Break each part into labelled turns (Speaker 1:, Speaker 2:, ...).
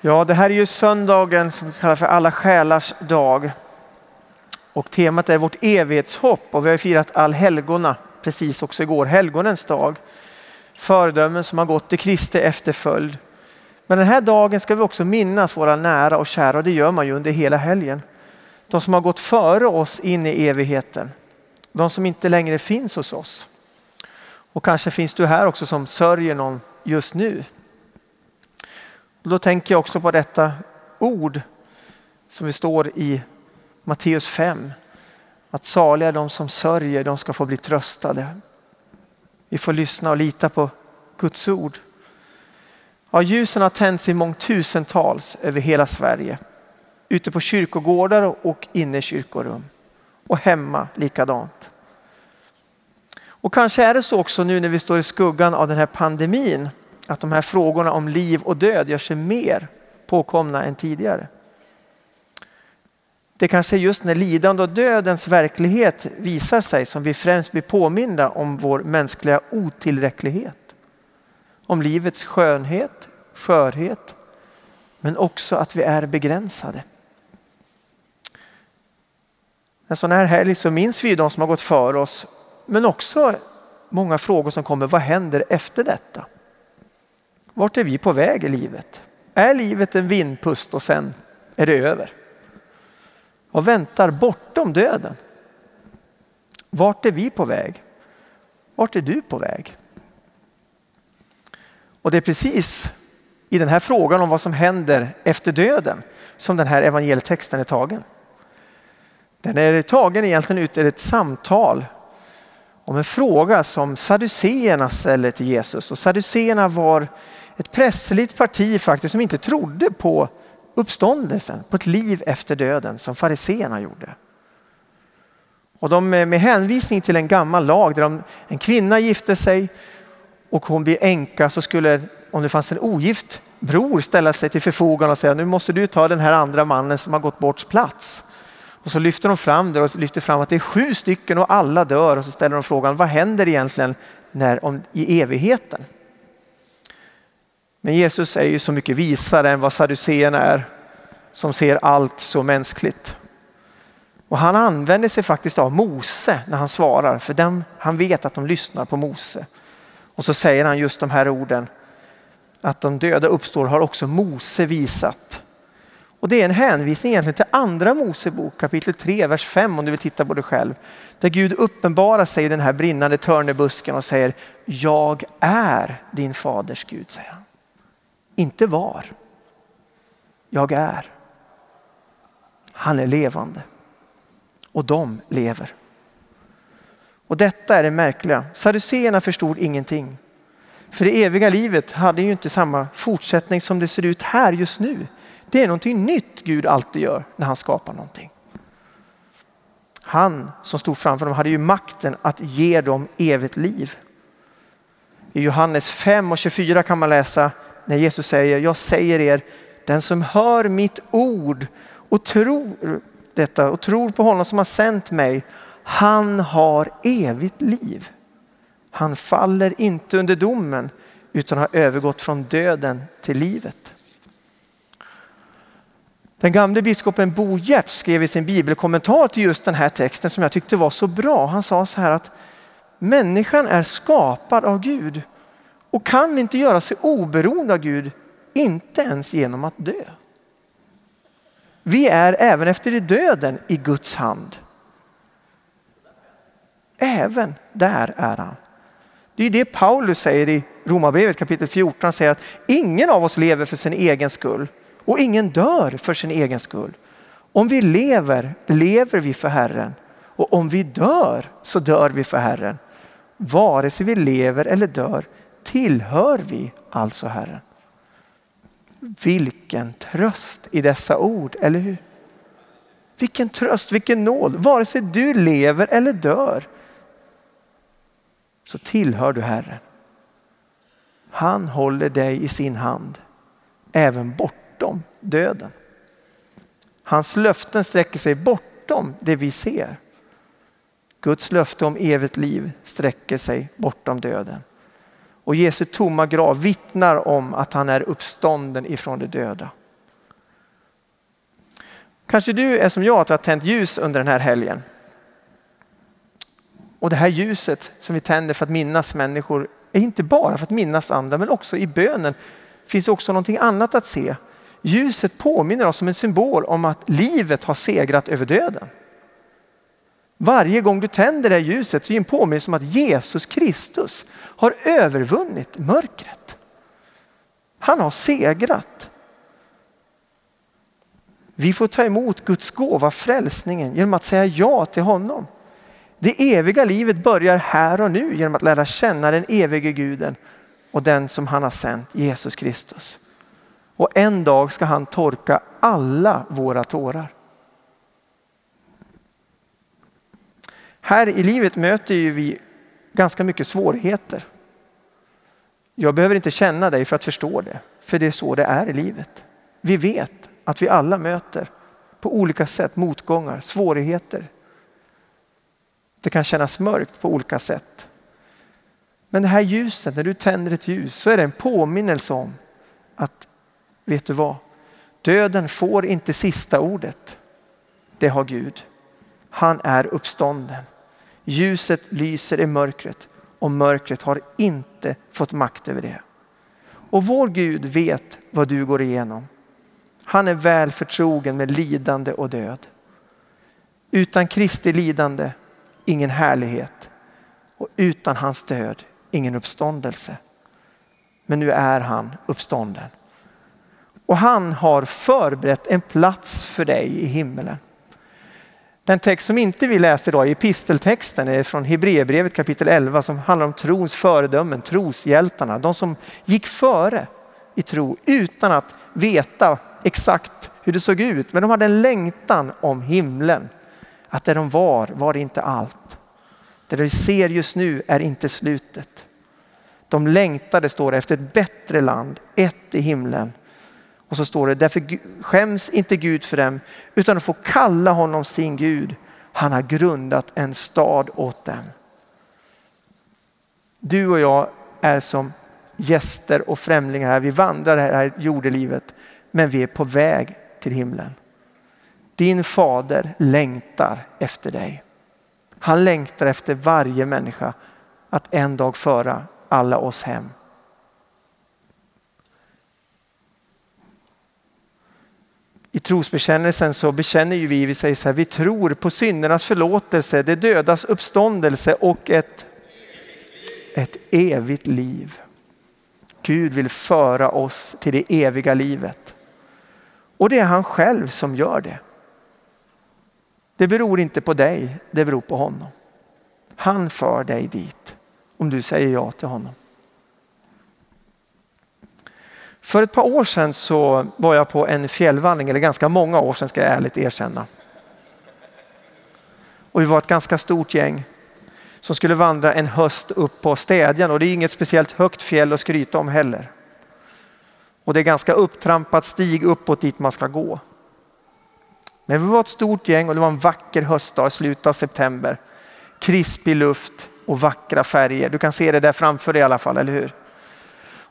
Speaker 1: Ja, det här är ju söndagen som kallas för alla själars dag. Och temat är vårt evighetshopp och vi har firat allhelgona precis också igår, helgonens dag. Föredömen som har gått i Kristi efterföljd. Men den här dagen ska vi också minnas våra nära och kära och det gör man ju under hela helgen. De som har gått före oss in i evigheten. De som inte längre finns hos oss. Och kanske finns du här också som sörjer någon just nu. Och då tänker jag också på detta ord som vi står i Matteus 5. Att saliga de som sörjer, de ska få bli tröstade. Vi får lyssna och lita på Guds ord. Ja, ljusen har tänts i mångtusentals över hela Sverige. Ute på kyrkogårdar och inne i kyrkorum. Och hemma likadant. Och kanske är det så också nu när vi står i skuggan av den här pandemin att de här frågorna om liv och död gör sig mer påkomna än tidigare. Det kanske är just när lidande och dödens verklighet visar sig som vi främst blir påminda om vår mänskliga otillräcklighet. Om livets skönhet, skörhet, men också att vi är begränsade. En sån här helg så minns vi de som har gått före oss, men också många frågor som kommer. Vad händer efter detta? Vart är vi på väg i livet? Är livet en vindpust och sen är det över? Vad väntar bortom döden? Vart är vi på väg? Vart är du på väg? Och det är precis i den här frågan om vad som händer efter döden som den här evangelietexten är tagen. Den är tagen egentligen ut ur ett samtal om en fråga som saduceerna ställer till Jesus. Och saduceerna var ett prästerligt parti faktiskt som inte trodde på uppståndelsen, på ett liv efter döden som fariseerna gjorde. Och de eh, med hänvisning till en gammal lag där de, en kvinna gifte sig och hon blir änka så skulle, om det fanns en ogift bror ställa sig till förfogande och säga nu måste du ta den här andra mannen som har gått bort plats. Och så lyfter de fram det och lyfter fram att det är sju stycken och alla dör och så ställer de frågan vad händer egentligen när, om, i evigheten? Men Jesus är ju så mycket visare än vad Saduséerna är som ser allt så mänskligt. Och han använder sig faktiskt av Mose när han svarar för dem, han vet att de lyssnar på Mose. Och så säger han just de här orden att de döda uppstår har också Mose visat. Och det är en hänvisning egentligen till andra Mosebok kapitel 3, vers 5 om du vill titta på det själv. Där Gud uppenbarar sig i den här brinnande törnebusken och säger Jag är din faders Gud, säger han. Inte var. Jag är. Han är levande. Och de lever. Och detta är det märkliga. Saduséerna förstod ingenting. För det eviga livet hade ju inte samma fortsättning som det ser ut här just nu. Det är någonting nytt Gud alltid gör när han skapar någonting. Han som stod framför dem hade ju makten att ge dem evigt liv. I Johannes 5 och 24 kan man läsa när Jesus säger, jag säger er, den som hör mitt ord och tror detta och tror på honom som har sänt mig, han har evigt liv. Han faller inte under domen utan har övergått från döden till livet. Den gamle biskopen Bo Hjert skrev i sin bibelkommentar till just den här texten som jag tyckte var så bra. Han sa så här att människan är skapad av Gud och kan inte göra sig oberoende av Gud, inte ens genom att dö. Vi är även efter döden i Guds hand. Även där är han. Det är det Paulus säger i Romarbrevet kapitel 14. Han säger att ingen av oss lever för sin egen skull och ingen dör för sin egen skull. Om vi lever, lever vi för Herren och om vi dör så dör vi för Herren. Vare sig vi lever eller dör tillhör vi alltså Herren. Vilken tröst i dessa ord, eller hur? Vilken tröst, vilken nåd. Vare sig du lever eller dör så tillhör du Herren. Han håller dig i sin hand även bortom döden. Hans löften sträcker sig bortom det vi ser. Guds löfte om evigt liv sträcker sig bortom döden. Och Jesu tomma grav vittnar om att han är uppstånden ifrån de döda. Kanske du är som jag att du har tänt ljus under den här helgen. Och det här ljuset som vi tänder för att minnas människor är inte bara för att minnas andra men också i bönen finns också någonting annat att se. Ljuset påminner oss som en symbol om att livet har segrat över döden. Varje gång du tänder det här ljuset så är det en påminnelse om att Jesus Kristus har övervunnit mörkret. Han har segrat. Vi får ta emot Guds gåva, frälsningen, genom att säga ja till honom. Det eviga livet börjar här och nu genom att lära känna den evige guden och den som han har sänt, Jesus Kristus. Och en dag ska han torka alla våra tårar. Här i livet möter ju vi ganska mycket svårigheter. Jag behöver inte känna dig för att förstå det, för det är så det är i livet. Vi vet att vi alla möter på olika sätt motgångar, svårigheter. Det kan kännas mörkt på olika sätt. Men det här ljuset, när du tänder ett ljus så är det en påminnelse om att, vet du vad? Döden får inte sista ordet. Det har Gud. Han är uppstånden. Ljuset lyser i mörkret och mörkret har inte fått makt över det. Och vår Gud vet vad du går igenom. Han är väl förtrogen med lidande och död. Utan Kristi lidande, ingen härlighet. Och utan hans död, ingen uppståndelse. Men nu är han uppstånden. Och han har förberett en plats för dig i himmelen. Den text som inte vi läser idag, episteltexten, är från Hebreerbrevet kapitel 11 som handlar om trons föredömen, troshjältarna. De som gick före i tro utan att veta exakt hur det såg ut. Men de hade en längtan om himlen. Att där de var, var det inte allt. Det vi ser just nu är inte slutet. De längtade, står det, efter ett bättre land, ett i himlen. Och så står det, därför skäms inte Gud för dem, utan de får kalla honom sin Gud. Han har grundat en stad åt dem. Du och jag är som gäster och främlingar här. Vi vandrar här i jordelivet, men vi är på väg till himlen. Din fader längtar efter dig. Han längtar efter varje människa att en dag föra alla oss hem. I trosbekännelsen så bekänner ju vi, vi säger så här, vi tror på syndernas förlåtelse, det dödas uppståndelse och ett, ett evigt liv. Gud vill föra oss till det eviga livet. Och det är han själv som gör det. Det beror inte på dig, det beror på honom. Han för dig dit om du säger ja till honom. För ett par år sedan så var jag på en fjällvandring, eller ganska många år sedan ska jag ärligt erkänna. Och vi var ett ganska stort gäng som skulle vandra en höst upp på Städjan och det är inget speciellt högt fjäll att skryta om heller. Och det är ganska upptrampat stig uppåt dit man ska gå. Men vi var ett stort gäng och det var en vacker höstdag i slutet av september. Krispig luft och vackra färger. Du kan se det där framför dig i alla fall, eller hur?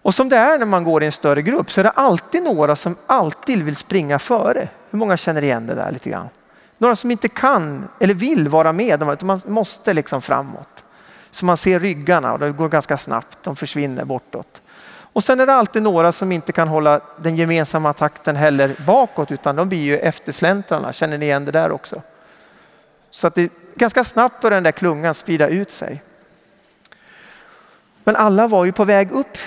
Speaker 1: Och som det är när man går i en större grupp så är det alltid några som alltid vill springa före. Hur många känner igen det där lite grann? Några som inte kan eller vill vara med, utan man måste liksom framåt. Så man ser ryggarna och det går ganska snabbt, de försvinner bortåt. Och sen är det alltid några som inte kan hålla den gemensamma takten heller bakåt utan de blir ju eftersläntrarna. Känner ni igen det där också? Så att det ganska snabbt börjar den där klungan sprida ut sig. Men alla var ju på väg upp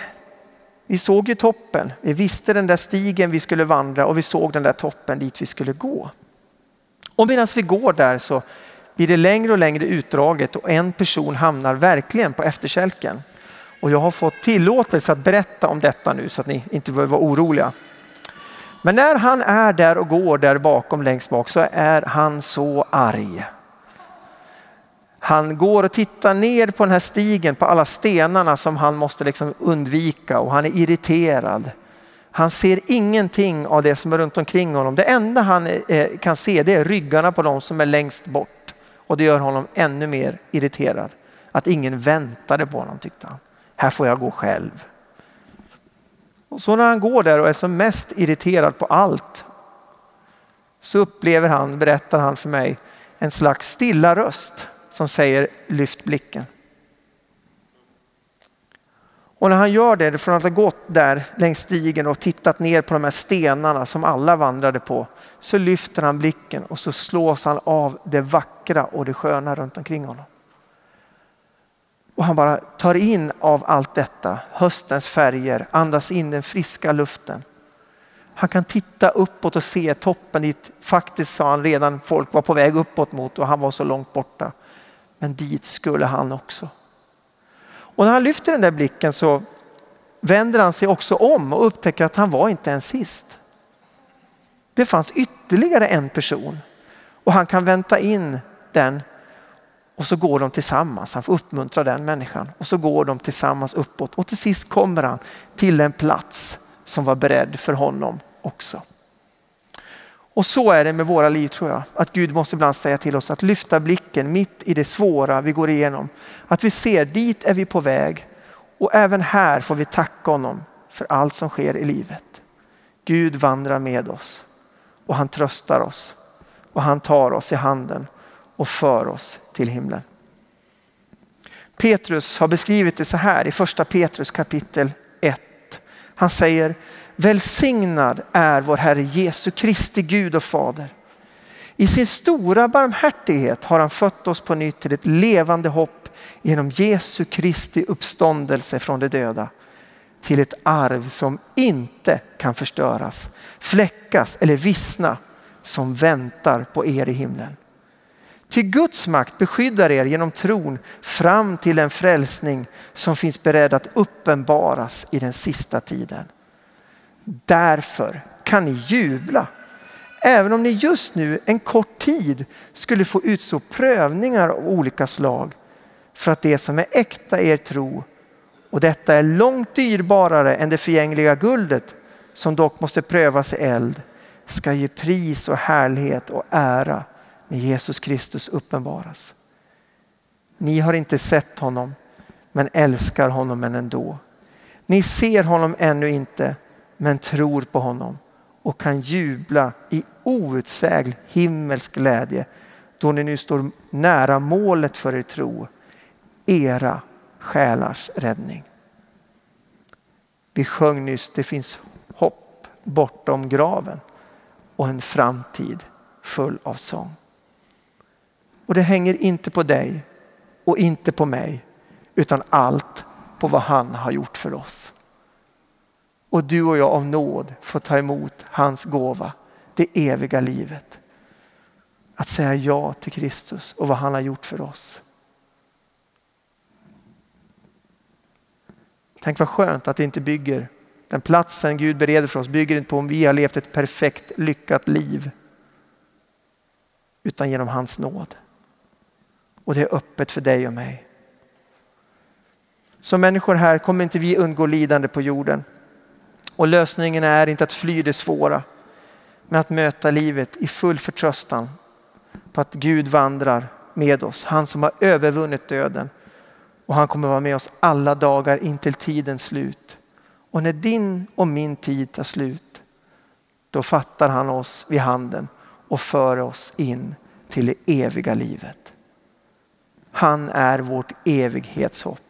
Speaker 1: vi såg ju toppen. Vi visste den där stigen vi skulle vandra och vi såg den där toppen dit vi skulle gå. Och medan vi går där så blir det längre och längre utdraget och en person hamnar verkligen på efterkälken. Och jag har fått tillåtelse att berätta om detta nu så att ni inte behöver vara oroliga. Men när han är där och går där bakom längst bak så är han så arg. Han går och tittar ner på den här stigen på alla stenarna som han måste liksom undvika och han är irriterad. Han ser ingenting av det som är runt omkring honom. Det enda han eh, kan se det är ryggarna på de som är längst bort och det gör honom ännu mer irriterad. Att ingen väntade på honom tyckte han. Här får jag gå själv. Och så när han går där och är som mest irriterad på allt så upplever han, berättar han för mig, en slags stilla röst som säger lyft blicken. Och när han gör det, från att ha gått där längs stigen och tittat ner på de här stenarna som alla vandrade på, så lyfter han blicken och så slås han av det vackra och det sköna runt omkring honom. Och han bara tar in av allt detta, höstens färger, andas in den friska luften. Han kan titta uppåt och se toppen dit faktiskt sa han redan folk var på väg uppåt mot och han var så långt borta. Men dit skulle han också. Och när han lyfter den där blicken så vänder han sig också om och upptäcker att han var inte en sist. Det fanns ytterligare en person och han kan vänta in den och så går de tillsammans. Han får uppmuntra den människan och så går de tillsammans uppåt och till sist kommer han till en plats som var beredd för honom också. Och så är det med våra liv tror jag. Att Gud måste ibland säga till oss att lyfta blicken mitt i det svåra vi går igenom. Att vi ser dit är vi på väg. Och även här får vi tacka honom för allt som sker i livet. Gud vandrar med oss och han tröstar oss och han tar oss i handen och för oss till himlen. Petrus har beskrivit det så här i första Petrus kapitel 1. Han säger Välsignad är vår Herre Jesu Kristi Gud och Fader. I sin stora barmhärtighet har han fött oss på nytt till ett levande hopp genom Jesu Kristi uppståndelse från de döda till ett arv som inte kan förstöras, fläckas eller vissna som väntar på er i himlen. Ty Guds makt beskyddar er genom tron fram till en frälsning som finns beredd att uppenbaras i den sista tiden. Därför kan ni jubla. Även om ni just nu en kort tid skulle få utstå prövningar av olika slag för att det som är äkta er tro och detta är långt dyrbarare än det förgängliga guldet som dock måste prövas i eld ska ge pris och härlighet och ära när Jesus Kristus uppenbaras. Ni har inte sett honom men älskar honom ändå. Ni ser honom ännu inte men tror på honom och kan jubla i outsäglig himmelsk glädje då ni nu står nära målet för er tro, era själars räddning. Vi sjöng nyss, det finns hopp bortom graven och en framtid full av sång. Och det hänger inte på dig och inte på mig utan allt på vad han har gjort för oss. Och du och jag av nåd får ta emot hans gåva, det eviga livet. Att säga ja till Kristus och vad han har gjort för oss. Tänk vad skönt att det inte bygger, den platsen Gud bereder för oss bygger inte på om vi har levt ett perfekt lyckat liv. Utan genom hans nåd. Och det är öppet för dig och mig. Som människor här kommer inte vi undgå lidande på jorden. Och lösningen är inte att fly det svåra, men att möta livet i full förtröstan på att Gud vandrar med oss. Han som har övervunnit döden och han kommer vara med oss alla dagar intill tidens slut. Och när din och min tid tar slut, då fattar han oss vid handen och för oss in till det eviga livet. Han är vårt evighetshopp.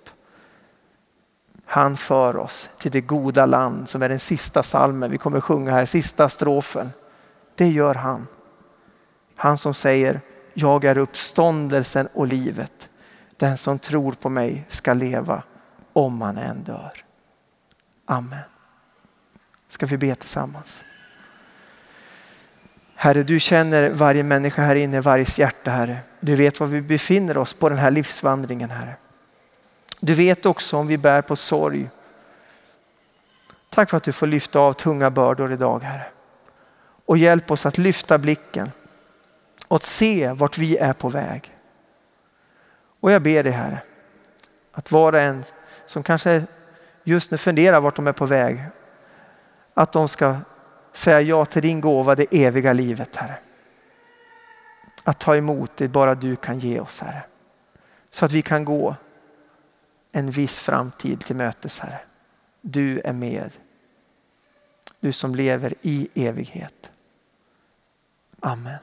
Speaker 1: Han för oss till det goda land som är den sista salmen vi kommer sjunga här, sista strofen. Det gör han. Han som säger, jag är uppståndelsen och livet. Den som tror på mig ska leva om han än dör. Amen. Ska vi be tillsammans. Herre, du känner varje människa här inne, varje hjärta, Herre. Du vet var vi befinner oss på den här livsvandringen, Herre. Du vet också om vi bär på sorg. Tack för att du får lyfta av tunga bördor idag Herre. Och hjälp oss att lyfta blicken och att se vart vi är på väg. Och jag ber dig Herre, att var och en som kanske just nu funderar vart de är på väg, att de ska säga ja till din gåva, det eviga livet Herre. Att ta emot det bara du kan ge oss Herre. Så att vi kan gå en viss framtid till mötes Herre. Du är med. Du som lever i evighet. Amen.